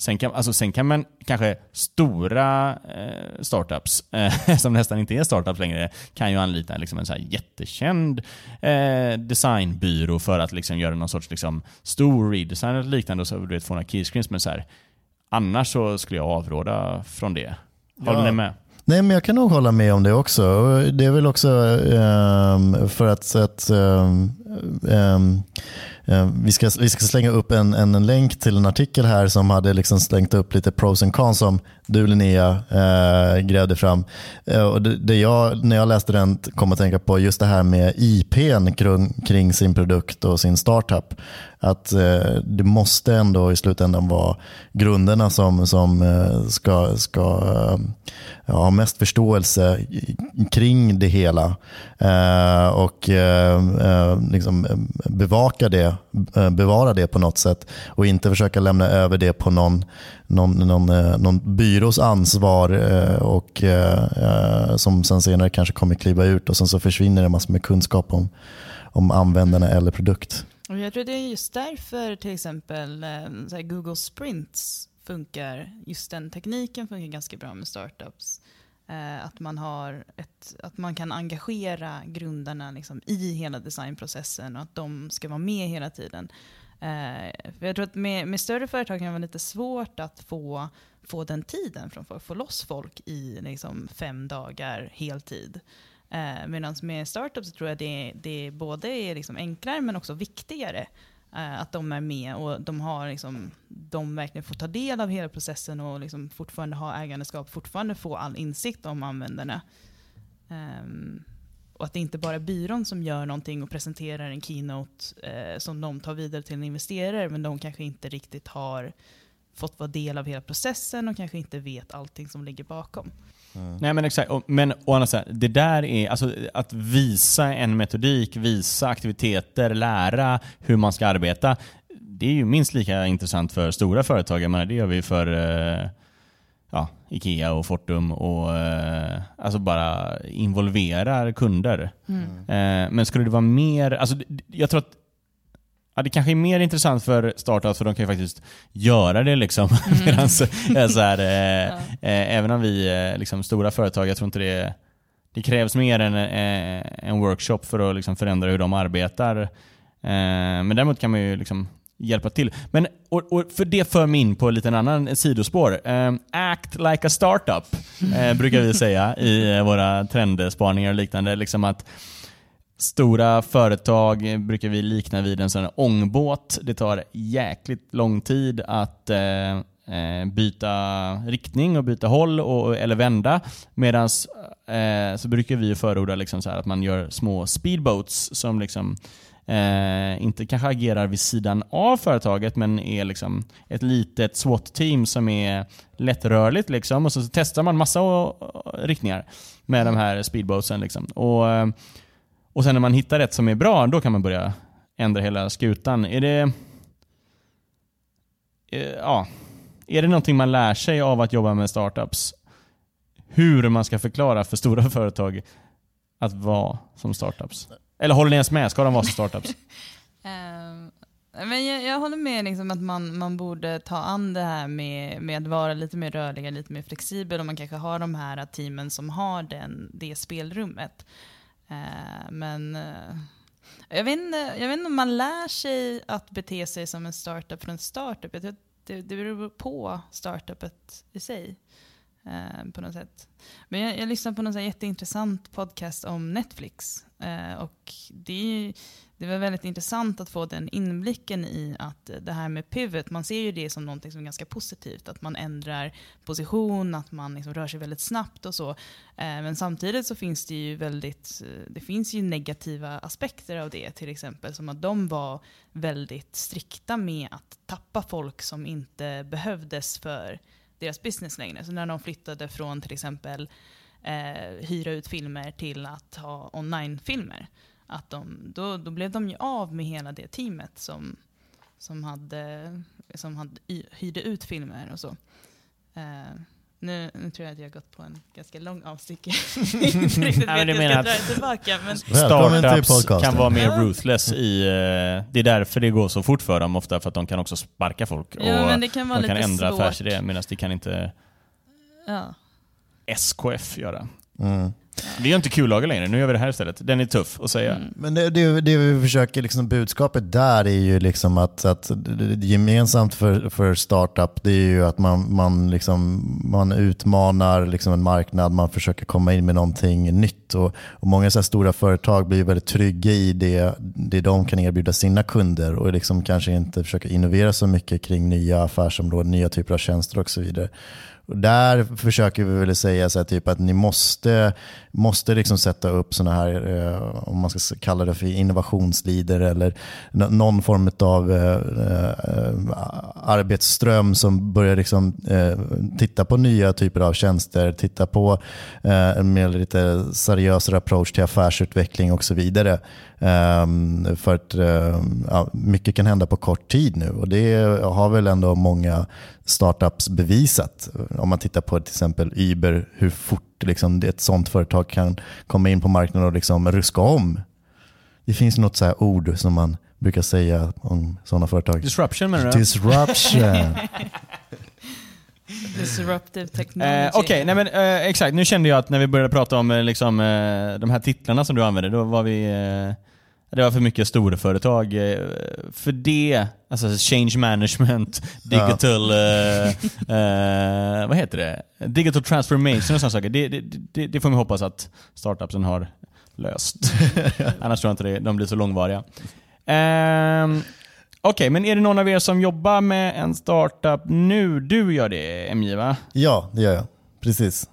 sen, kan, alltså, sen kan man kanske stora eh, startups, eh, som nästan inte är startups längre, kan ju anlita liksom, en så jättekänd eh, designbyrå för att liksom, göra någon sorts liksom, stor redesign eller liknande och så du vet, få några keyscreens. Men så här, annars så skulle jag avråda från det. Håller Ja. ni med? Nej, men jag kan nog hålla med om det också. Det är väl också ehm, för att, att ehm, ehm, Eh, vi, ska, vi ska slänga upp en, en länk till en artikel här som hade liksom slängt upp lite pros and cons som du Linnea eh, grävde fram. Eh, och det, det jag, när jag läste den kom att tänka på just det här med IPn kring, kring sin produkt och sin startup. Att eh, det måste ändå i slutändan vara grunderna som, som eh, ska, ska eh, ha mest förståelse kring det hela. Eh, och eh, eh, liksom eh, bevaka det, eh, bevara det på något sätt. Och inte försöka lämna över det på någon, någon, någon, eh, någon byrås ansvar eh, och eh, eh som sen senare kanske kommer kliva ut och sen så försvinner det massor med kunskap om, om användarna eller produkt. Och jag tror det är just därför till exempel eh, så här Google Sprints funkar, just den tekniken funkar ganska bra med startups. Eh, att man, har ett, att man kan engagera grundarna liksom i hela designprocessen och att de ska vara med hela tiden. Eh, för jag tror att med, med större företag kan det vara lite svårt att få, få den tiden från folk, få loss folk i liksom fem dagar heltid. Eh, Medan med startups så tror jag det, det både är liksom enklare men också viktigare eh, att de är med och de, har liksom, de verkligen får ta del av hela processen och liksom fortfarande ha ägandeskap, fortfarande få all insikt om användarna. Ehm, och att det inte bara är byrån som gör någonting och presenterar en keynote eh, som de tar vidare till en investerare, men de kanske inte riktigt har fått vara del av hela processen och kanske inte vet allting som ligger bakom. Nej men exakt. Och- Men å andra sidan, det där är, alltså att visa en metodik, visa aktiviteter, lära hur man ska arbeta. Det är ju minst lika intressant för stora företag. Jag menar, det gör vi för eh, ja, Ikea och Fortum och eh, alltså bara involverar kunder. Eh, men skulle det vara mer, alltså jag tror att Ja, det kanske är mer intressant för startups för de kan ju faktiskt göra det liksom. Medans, eh, så här, eh, eh, även om vi är liksom, stora företag, jag tror inte det det krävs mer än eh, en workshop för att liksom, förändra hur de arbetar. Eh, men däremot kan man ju liksom, hjälpa till. Men, och, och för det för mig in på en liten annan sidospår. Eh, act like a startup, eh, brukar vi säga i eh, våra trendspaningar och liknande. Liksom att Stora företag brukar vi likna vid en sån här ångbåt. Det tar jäkligt lång tid att eh, eh byta riktning och byta håll och, eller vända. Medan eh, så brukar vi förorda liksom så här att man gör små speedboats som liksom eh, inte kanske agerar vid sidan av företaget men är liksom ett litet SWAT-team som är lättrörligt. Liksom. Och så testar man massa eh, riktningar med de här speedboatsen. Liksom. Och, eh, och sen när man hittar ett som är bra, då kan man börja ändra hela skutan. Är det... eh, Ja. Är det någonting man lär sig av att jobba med startups? Hur man ska förklara för stora företag att vara som startups? Eller håller ni ens med? Ska de vara som startups? Ehm, men jag, jag håller med liksom att man, man borde ta an det här med, med att vara lite mer rörlig, lite mer flexibel och man kanske har de här teamen som har den, det spelrummet. Eh, men eh, jag, vet inte, jag vet inte om man lär sig att bete sig som en startup från startup. Jag tror att det, det beror på startupet i sig eh, på något sätt. Men jag, jag lyssnade på någon så här jätteintressant podcast om Netflix. Eh, och det, ju- det var väldigt intressant att få den inblicken i att det här med pivot, man ser ju det som något som är ganska positivt. Att man ändrar position, att man liksom rör sig väldigt snabbt och så. Eh, men samtidigt så finns det ju väldigt, det finns ju negativa aspekter av det. Till exempel som att de var väldigt strikta med att tappa folk som inte behövdes för deras business längre. Så när de flyttade från till exempel eh, hyra ut filmer till att ha online-filmer. Att de, då, då blev de ju av med hela det teamet som, som, hade, som hade hyrde ut filmer och så. Eh, nu, nu tror jag att jag har gått på en ganska lång avstick. inte riktigt Ja, men vet hur jag menar ska att- dra det tillbaka. Men, Startups kan vara mer Ja. ruthless i... eh, Det är därför det går så fort för dem ofta, för att de kan också sparka folk. ja, och men det kan vara de kan lite ändra affärsidé, medan det kan inte Ja. SKF göra. Mm. Vi gör inte kullager längre, nu gör vi det här istället. Den är tuff att säga. Mm. Men det, det, det vi försöker, liksom, budskapet där är ju liksom att, att gemensamt för, för startup det är ju att man, man, liksom, man utmanar liksom en marknad, man försöker komma in med någonting nytt. Och, och Många så här stora företag blir väldigt trygga i det, det de kan erbjuda sina kunder och liksom kanske inte försöker innovera så mycket kring nya affärsområden, nya typer av tjänster och så vidare. Och där försöker vi väl säga så här, typ att ni måste, måste liksom sätta upp sådana här, eh, om man ska kalla det för innovationslider eller någon form av eh, eh, arbetsström som börjar liksom, eh, titta på nya typer av tjänster, titta på eh, en mer lite seriösare approach till affärsutveckling och så vidare. Ehm, för att eh, ja, mycket kan hända på kort tid nu och det har väl ändå många startups bevisat. Om man tittar på till exempel Uber, hur fort liksom ett sånt företag kan komma in på marknaden och liksom ruska om. Det finns något så här ord som man brukar säga om sådana företag. Disruption menar du? Disruption. Disruptive technology. Eh, Okej, men eh, exakt. Nu kände jag att när vi började prata om eh, liksom, eh, de här titlarna som du använde, då var vi... Det var för mycket storföretag. Eh, för det, alltså change management, digital... Eh, eh, vad heter det? Digital transformation och sådana saker. Det, det, det, får vi hoppas att startupsen har löst. Annars tror jag inte det, de blir så långvariga. Ehm, Okej, men är det någon av er som jobbar med en startup nu? Du gör det, MJ va? ja, det gör jag. Precis.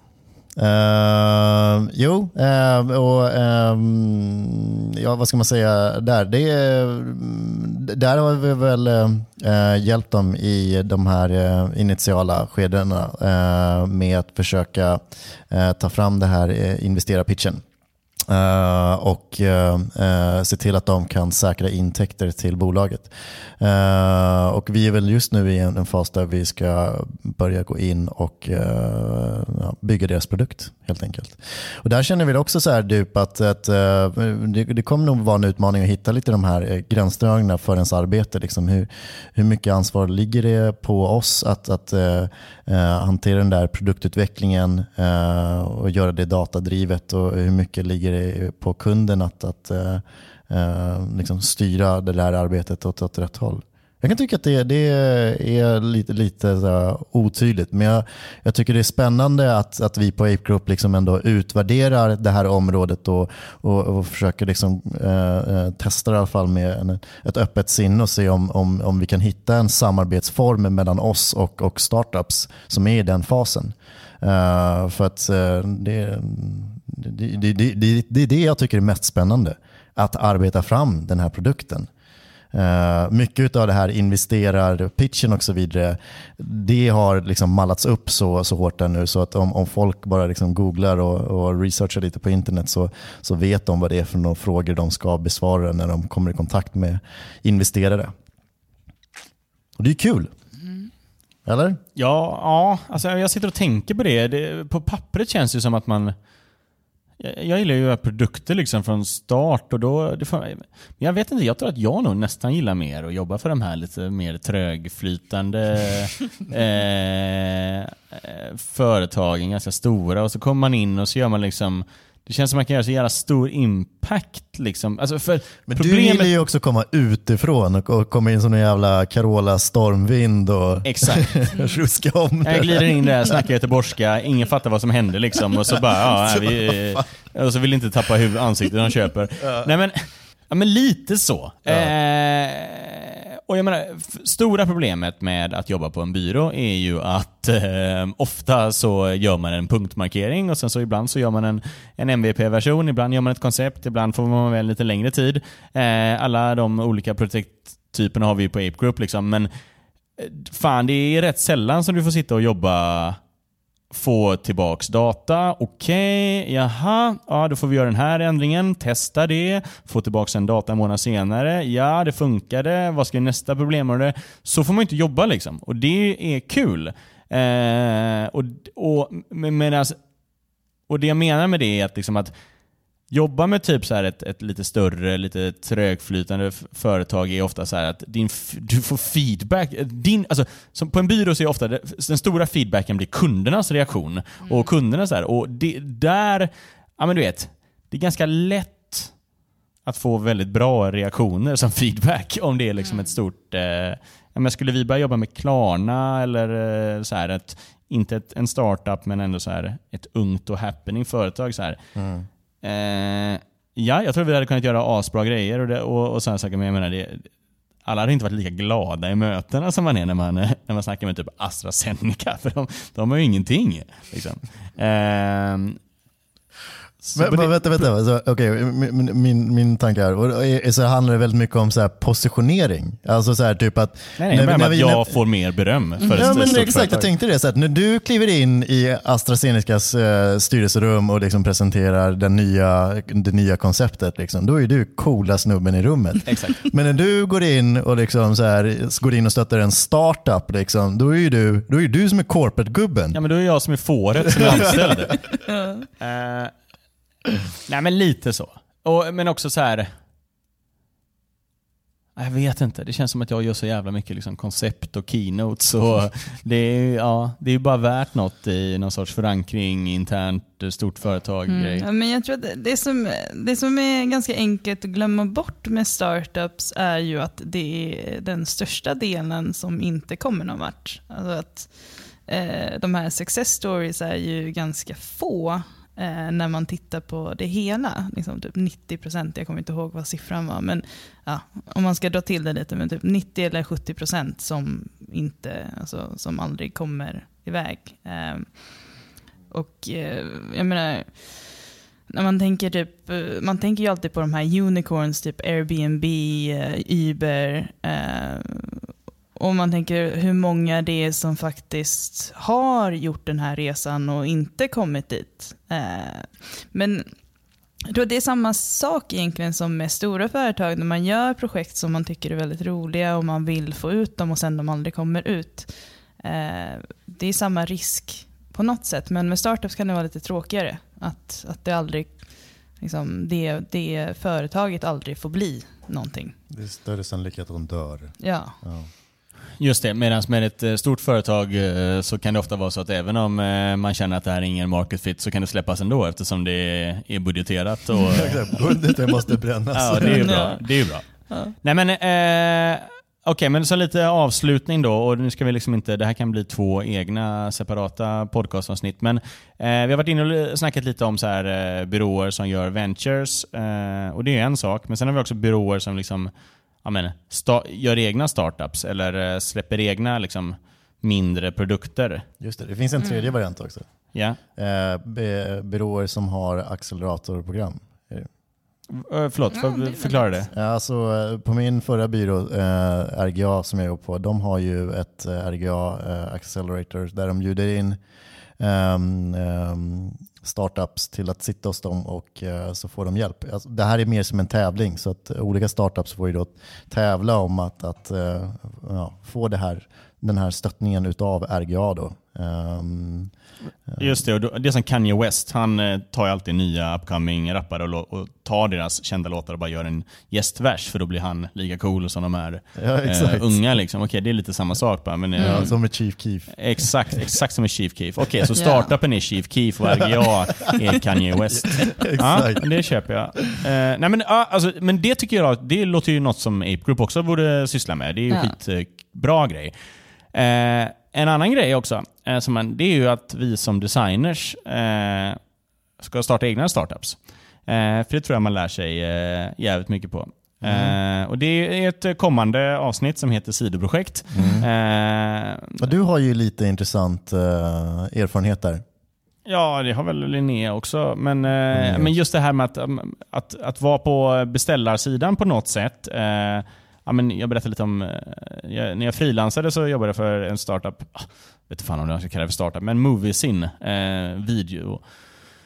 Uh, jo, uh, och um, ja, vad ska man säga där? Det, mm, där har vi väl uh, hjälpt dem i de här eh, initiala skedena eh, med att försöka ta fram det här investera-pitchen. Eh, och eh, eh, se till att de kan säkra intäkter till bolaget. Och vi är väl just nu i en, fas där vi ska börja gå in och bygga deras produkt helt enkelt. Och där känner vi också så här dup att, att det, det, kommer nog vara en utmaning att hitta lite de här gränsdragningarna för ens arbete. Liksom hur, hur mycket ansvar ligger det på oss att, att hantera den där produktutvecklingen och göra det datadrivet och hur mycket ligger det Eh, på kunden att, att eh, eh, liksom styra det där arbetet åt, åt rätt håll. Jag kan tycka att det, det är lite, lite otydligt, men jag, jag, tycker det är spännande att, att vi på Ape Group liksom ändå utvärderar det här området och, och, och försöker liksom, eh, eh, testa det i alla fall med en, ett öppet sinne och se om, om, om vi kan hitta en samarbetsform mellan oss och, och startups som är i den fasen. Uh, för att uh, det, det, det, det, det, är det jag tycker är mest spännande. Att arbeta fram den här produkten. Uh, mycket av det här investerar-pitchen och så vidare, det har liksom mallats upp så, så hårt där nu så att om, om folk bara liksom googlar och, och researchar lite på internet så, så vet de vad det är för några frågor de ska besvara när de kommer i kontakt med investerare. Och det är kul. Mm. Eller? Ja, ja alltså jag sitter och tänker på det. det. På pappret känns det som att man jag gillar ju att göra produkter liksom från start och då... Det får, jag vet inte, jag tror att jag nog nästan gillar mer att jobba för de här lite mer trögflytande eh, företagen, ganska stora. Och så kommer man in och så gör man liksom det känns som att man kan göra så jävla stor impact. Liksom. Alltså för Men problemet... du vill ju också komma utifrån och komma in som en jävla Carola stormvind och Exakt. ruska om det. Jag glider in där, snackar göteborgska, ingen fattar vad som händer liksom. Och så bara, ja, vi, och så vill inte tappa huvud, ansiktet de köper. Ja. Nej men, ja, men lite så. Ja. Eh, och jag menar, stora problemet med att jobba på en byrå är ju att eh, ofta så gör man en punktmarkering och sen så ibland så gör man en, en MVP-version, ibland gör man ett koncept, ibland får man väl lite längre tid. Eh, alla de olika projekttyperna har vi på Ape Group liksom, men eh, fan det är rätt sällan som du får sitta och jobba få tillbaks data. Okej, okay, jaha, ja, då får vi göra den här ändringen, testa det, få tillbaks en data en månad senare. Ja, det funkade. Vad ska nästa problemområde? Så får man inte jobba liksom. Och det är kul. Eh, och, och, men, och det jag menar med det är att, liksom att Jobba med typ så ett, ett lite större, lite trögflytande företag är ofta så att din, du får feedback. Din, alltså, som på en byrå så är ofta det, den stora feedbacken blir kundernas reaktion. Mm. Och kunderna så här, och det, där, ja men du vet, det är ganska lätt att få väldigt bra reaktioner som feedback om det är liksom mm. ett stort... Eh, men skulle vi börja jobba med Klarna eller eh, så här, ett, inte ett, en startup men ändå så här, ett ungt och happening företag. Så här, mm Eh, ja, jag tror vi hade kunnat göra asbra grejer och, det, och, och sådana saker, men jag menar det, alla hade inte varit lika glada i mötena som man är när man, när man snackar med typ AstraZeneca, för de, de har ju ingenting. Liksom. Eh, men, men, vänta, vänta. Alltså, okay, min, min, min tanke här, och så handlar det väldigt mycket om så här positionering. Alltså så här, typ att... Nej, nej, när, när att vi, jag när, får mer beröm för ja, men Exakt, företag. jag tänkte det. Så att när du kliver in i AstraZenecas uh, styrelserum och liksom presenterar den nya, det nya konceptet, liksom, då är du coola snubben i rummet. exakt. Men när du går in och, liksom så här, går in och stöttar en startup, liksom, då är du, då är du som är corporate-gubben. Ja, men då är jag som är fåret som är anställd. uh, Nej men lite så. Och, men också så här. Jag vet inte, det känns som att jag gör så jävla mycket liksom koncept och keynotes. Och det, är, ja, det är bara värt något i någon sorts förankring internt, stort företag. Mm. Ja, men jag tror att det som, det som är ganska enkelt att glömma bort med startups är ju att det är den största delen som inte kommer någon vart. Alltså att, eh, de här success stories är ju ganska få eh, när man tittar på det hela. Liksom typ 90 procent, jag kommer inte ihåg vad siffran var, men ja, om man ska dra till det lite, men typ 90 eller 70 procent som, alltså, som aldrig kommer iväg. Eh, Och eh, jag menar, när man tänker typ, eh, man tänker ju alltid på de här unicorns, typ Airbnb, eh, Uber. Eh, och man tänker hur många det är som faktiskt har gjort den här resan och inte kommit dit. Eh, men att det är samma sak egentligen som med stora företag när man gör projekt som man tycker är väldigt roliga och man vill få ut dem och sen de aldrig kommer ut. Eh, det är samma risk på något sätt men med startups kan det vara lite tråkigare. Att, att det aldrig, liksom, det, det företaget aldrig får bli någonting. Det är större sannolikhet att de dör. Ja. Ja. Just det, medan med ett eh, stort företag eh, så kan det ofta vara så att även om eh, man känner att det här är ingen market fit så kan det släppas ändå eftersom det är budgeterat. Och, Budgeten måste brännas. ja, det är ju bra. Det är bra. Ja. Nej men, eh, okej men så lite avslutning då och nu ska vi liksom inte, det här kan bli två egna separata podcastavsnitt men eh, vi har varit inne och snackat lite om så här eh, byråer som gör ventures eh, och det är en sak men sen har vi också byråer som liksom ja, men, sta- gör egna startups eller eh, släpper egna liksom mindre produkter. Just det, det finns en tredje variant också. Ja. Eh, be, byråer som har acceleratorprogram. Eh, förlåt, Ja, för, förklara det. Ja, Alltså, eh, på min förra byrå, eh, RGA som jag jobbar på, de har ju ett RGA eh, Accelerator där de bjuder in ehm, ehm, startups till att sitta hos dem och eh, så får de hjälp. Alltså, det här är mer som en tävling så att eh, olika startups får ju då tävla om att, att eh, ja, få det här, den här stöttningen utav RGA. Då. Ehm, Just det, och det är som Kanye West. Han eh, tar ju alltid nya upcoming rappare och, och tar deras kända låtar och bara gör en gästvers för då blir han lika cool som de här ja, eh, unga. Liksom. Okej, det är lite samma sak bara. Men, eh, Ja, som med Chief Keef. Exakt, exakt som med Chief Keef. Okej, så startupen är Chief Keef och RGA är Kanye West. Ja, Exakt. det köper jag. Eh, nej, men, ja, alltså, men det tycker jag det låter ju något som Ape Group också borde syssla med. Det är ju Ja. skitbra grej. Eh, en annan grej också, eh, som man, det är ju att vi som designers eh, ska starta egna startups. Eh, för det tror jag man lär sig eh, jävligt mycket på. Eh, och Det är ett kommande avsnitt som heter Sidoprojekt. Eh, Och du har ju lite intressant eh, erfarenhet där. Ja, det har väl Linnea också. Men, eh, Mm. men just det här med att, att, att vara på beställarsidan på något sätt. Eh, ja, men jag berättade lite om, eh, jag, när jag frilansade så jobbade jag för en startup, jag vet inte fan om jag ska kalla det för startup, men Moviesin, eh, video.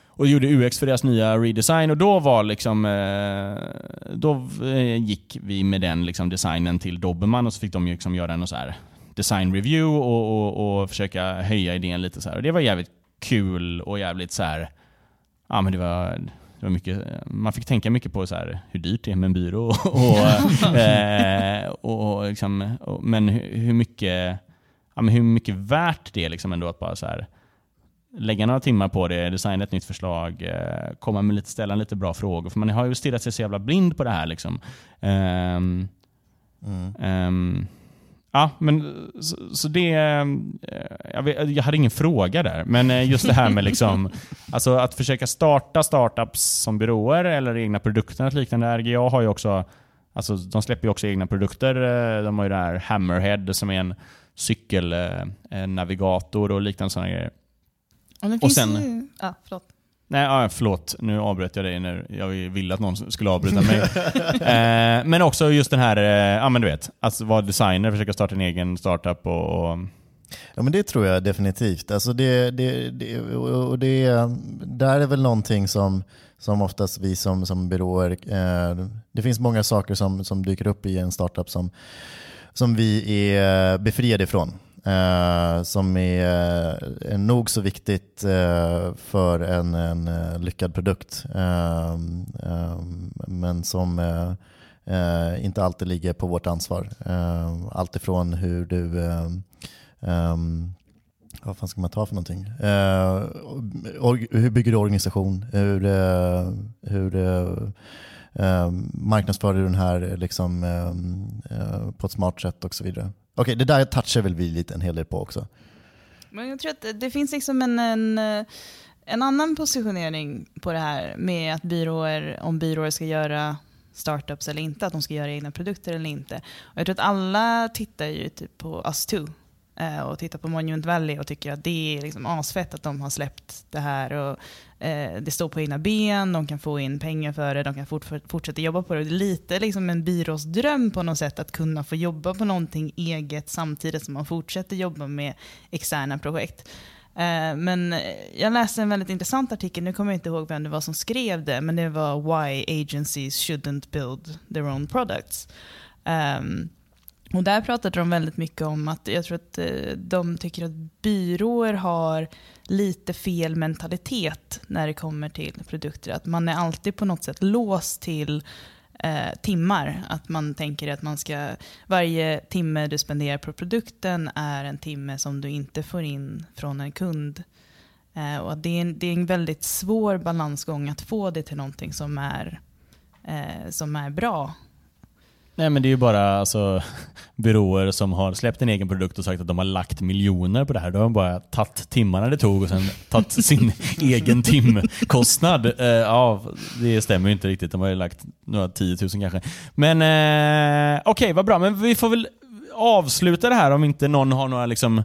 Och gjorde UX för deras nya redesign och då var liksom, eh, då eh, gick vi med den liksom designen till Dobermann och så fick de liksom göra en så här design review och, och, och försöka höja idén lite så här. Och det var jävligt kul och jävligt så här. Ja men det var, det var mycket, man fick tänka mycket på så här, hur dyrt det är med en byrå och, eh, och, liksom, och men hur, mycket, ja, men hur mycket värt det är liksom ändå att bara så här lägga några timmar på det, designa ett nytt förslag, eh, komma med lite, ställa lite bra frågor. För man har ju stirrat sig så jävla blind på det här. Liksom. Ehm, Mm. ehm, ja, men så, så det... eh, Jag, vet, jag hade ingen fråga där, men eh, just det här med liksom, alltså att försöka starta startups som byråer eller egna produkter och liknande. RGA har ju också, alltså de släpper ju också egna produkter. Eh, De har ju det här Hammerhead som är en cykelnavigator och liknande sådana grejer. Det Och sen- ju, ja, förlåt. Nej, ja, förlåt. Nu avbröt jag dig när jag ville att någon skulle avbryta mig. eh, men också just den här, eh, ja men du vet, att vara designer, försöka starta en egen startup och... och Ja men det tror jag definitivt. Alltså det, det, det, och och det, där är väl någonting som, som oftast vi som, som byråer, eh, det finns många saker som, som dyker upp i en startup som, som vi är befriade ifrån. Eh, som är, eh, är nog så viktigt eh, för en, en eh, lyckad produkt. Eh, eh, men som eh, eh, inte alltid ligger på vårt ansvar. Eh, Alltifrån hur du eh, ehm, vad fan ska man ta för någonting? Eh, uh, or, hur bygger du organisation? Hur, uh, hur uh, marknadsför du den här liksom, um, uh, på ett smart sätt och så vidare. Okej, det där touchar väl vi lite en hel del på också. Men jag tror att det- finns liksom en, en, en annan positionering på det här med att byråer, om byråer ska göra startups eller inte, att de ska göra egna produkter eller inte. Och jag tror att alla tittar ju typ på us too eh, och tittar på Monument Valley och tycker att det är liksom asfett att de har släppt det här. Och, eh, det står på egna ben, de kan få in pengar för det, de kan fort, fortsätta jobba på det. Det är lite liksom en byråsdröm på något sätt att kunna få jobba på någonting eget samtidigt som man fortsätter jobba med externa projekt. Eh, men jag läste en väldigt intressant artikel, nu kommer jag inte ihåg vem det var som skrev det, men det var Why Agencies Shouldn't Build Their Own Products. Um, och där pratade de väldigt mycket om att jag tror att eh, de tycker att byråer har lite fel mentalitet när det kommer till produkter. Att man är alltid på något sätt låst till eh, timmar. Att man tänker att man ska, varje timme du spenderar på produkten är en timme som du inte får in från en kund. Eh, och det, är en, det är en väldigt svår balansgång att få det till någonting som är, eh, som är bra. Nej men det är ju bara alltså, byråer som har släppt en egen produkt och sagt att de har lagt miljoner på det här. Då har de bara tagit timmarna det tog och sen tagit sin egen timkostnad. Uh, ja, det stämmer ju inte riktigt. De har ju lagt några 10 000 kanske. Men uh, okej, okay, vad bra. Men vi får väl avsluta det här om inte någon har några liksom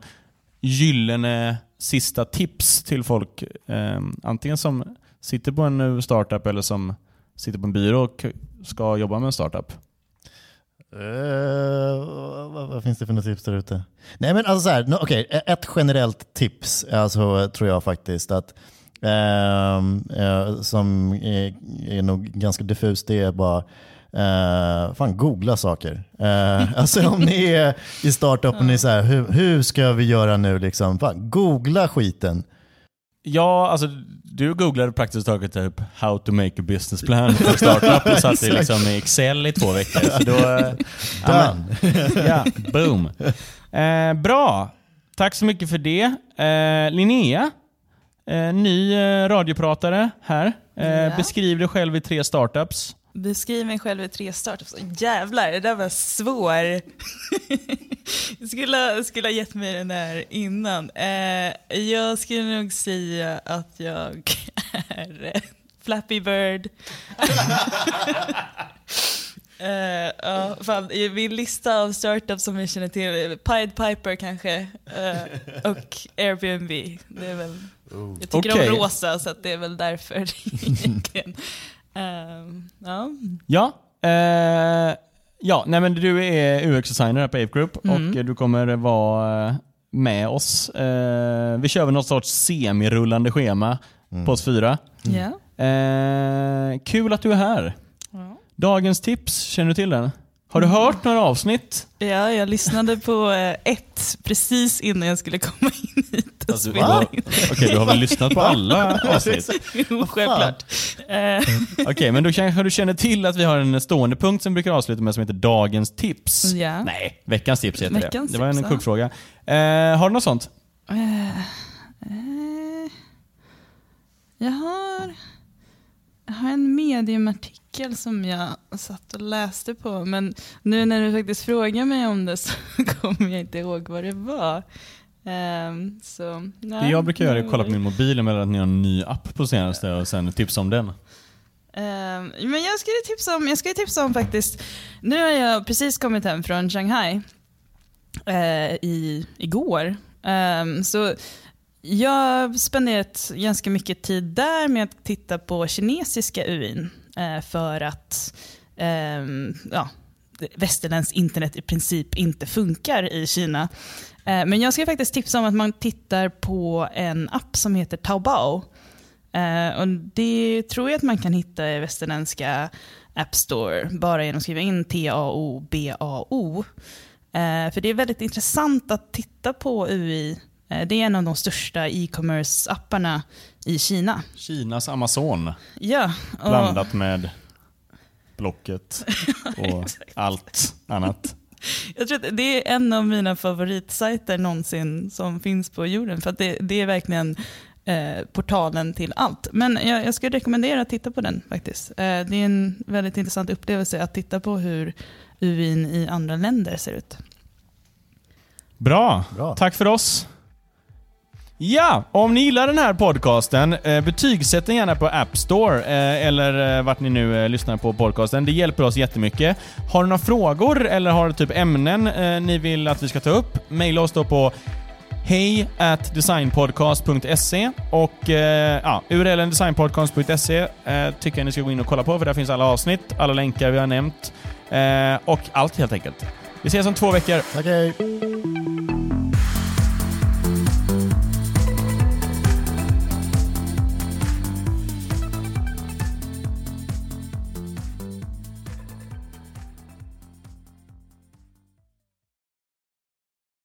gyllene sista tips till folk. Uh, antingen som sitter på en startup eller som sitter på en byrå och ska jobba med en startup. Uh, vad, vad, finns det för några tips där ute? Nej men alltså så här, no, okay, ett generellt tips alltså, tror jag faktiskt att uh, uh, som är, är nog ganska diffust, det är bara Uh, fan, googla saker. Uh, alltså om ni är i startupen och ni är så här, hur, hur ska vi göra nu? Liksom? Fan, googla skiten. Ja, alltså du googlade praktiskt taget typ how to make a business plan för startup och satt liksom i Excel i två veckor. Så då, Done. ja, boom. Eh, bra. Tack så mycket för det. Eh, Linnea, eh, ny eh, radiopratare här. Eh. Beskriv dig själv i tre startups. Beskriv mig själv i tre startups. Jävlar, det där var svår. jag skulle, skulle ha gett mig den där innan. Eh, jag skulle nog säga att jag är Flappy Bird. Uh, uh, fan, min lista av startups som jag känner till, Pied Piper kanske, uh, och Airbnb. Det är väl. Jag tycker okay. om rosa så det är väl därför egentligen. Uh, ja. Ja, uh, ja nej men du är UX-designer här på Ape Group mm. och du kommer vara med oss. Uh, vi kör väl något sorts semirullande schema mm. på oss fyra. Yeah. kul att du är här. Ja. Dagens tips, känner du till den? Har du hört några avsnitt? Ja, jag lyssnade på ett precis innan jag skulle komma in hit och alltså, spela in. Okej, okay, du har väl lyssnat på alla avsnitt? jo, självklart. Okej, okay, men då kanske du känner till att vi har en stående punkt som brukar avsluta med som heter Dagens tips. Ja. Nej, Veckans tips heter veckans det. Det var en kuggfråga. Uh, har du något sånt? Uh, uh, jag har, jag har en mediumartikel artikel som jag satt och läste på. Men nu när du faktiskt frågar mig om det så kommer jag inte ihåg vad det var. Um, så, nej, det jag brukar göra är att kolla på min mobil med att ni har en ny app på senaste och sen tipsa om den. Um, men jag skulle tipsa om, jag skulle tipsa om faktiskt, nu har jag precis kommit hem från Shanghai uh, i, igår. Um, så jag har spenderat ganska mycket tid där med att titta på kinesiska UIn. Eh, för att eh, ja, västerländskt internet i princip inte funkar i Kina. Eh, men jag ska faktiskt tipsa om att man tittar på en app som heter Taobao. Eh, och det tror jag att man kan hitta i västerländska App Store bara genom att skriva in T-A-O-B-A-O. Eh, för det är väldigt intressant att titta på UI. Det är en av de största e-commerce-apparna i Kina. Kinas Amazon. Ja. Och... Blandat med Blocket och allt annat. Jag tror att det är en av mina favoritsajter någonsin som finns på jorden. För det, det, är verkligen eh, portalen till allt. Men jag, jag skulle rekommendera att titta på den faktiskt. Eh, det är en väldigt intressant upplevelse att titta på hur UIN i andra länder ser ut. Bra. Bra. Tack för oss. Ja, om ni gillar den här podcasten, eh, betygsätt den gärna på App Store eh, eller eh, vart ni nu lyssnar på podcasten. Det hjälper oss jättemycket. Har du några frågor eller har du typ ämnen ni vill att vi ska ta upp? Maila oss då på hej at designpodcast.se och eh, ja, urlen designpodcast.se eh, tycker jag ni ska gå in och kolla på för där finns alla avsnitt, alla länkar vi har nämnt eh, och allt helt enkelt. Vi ses om två veckor. Tack hej!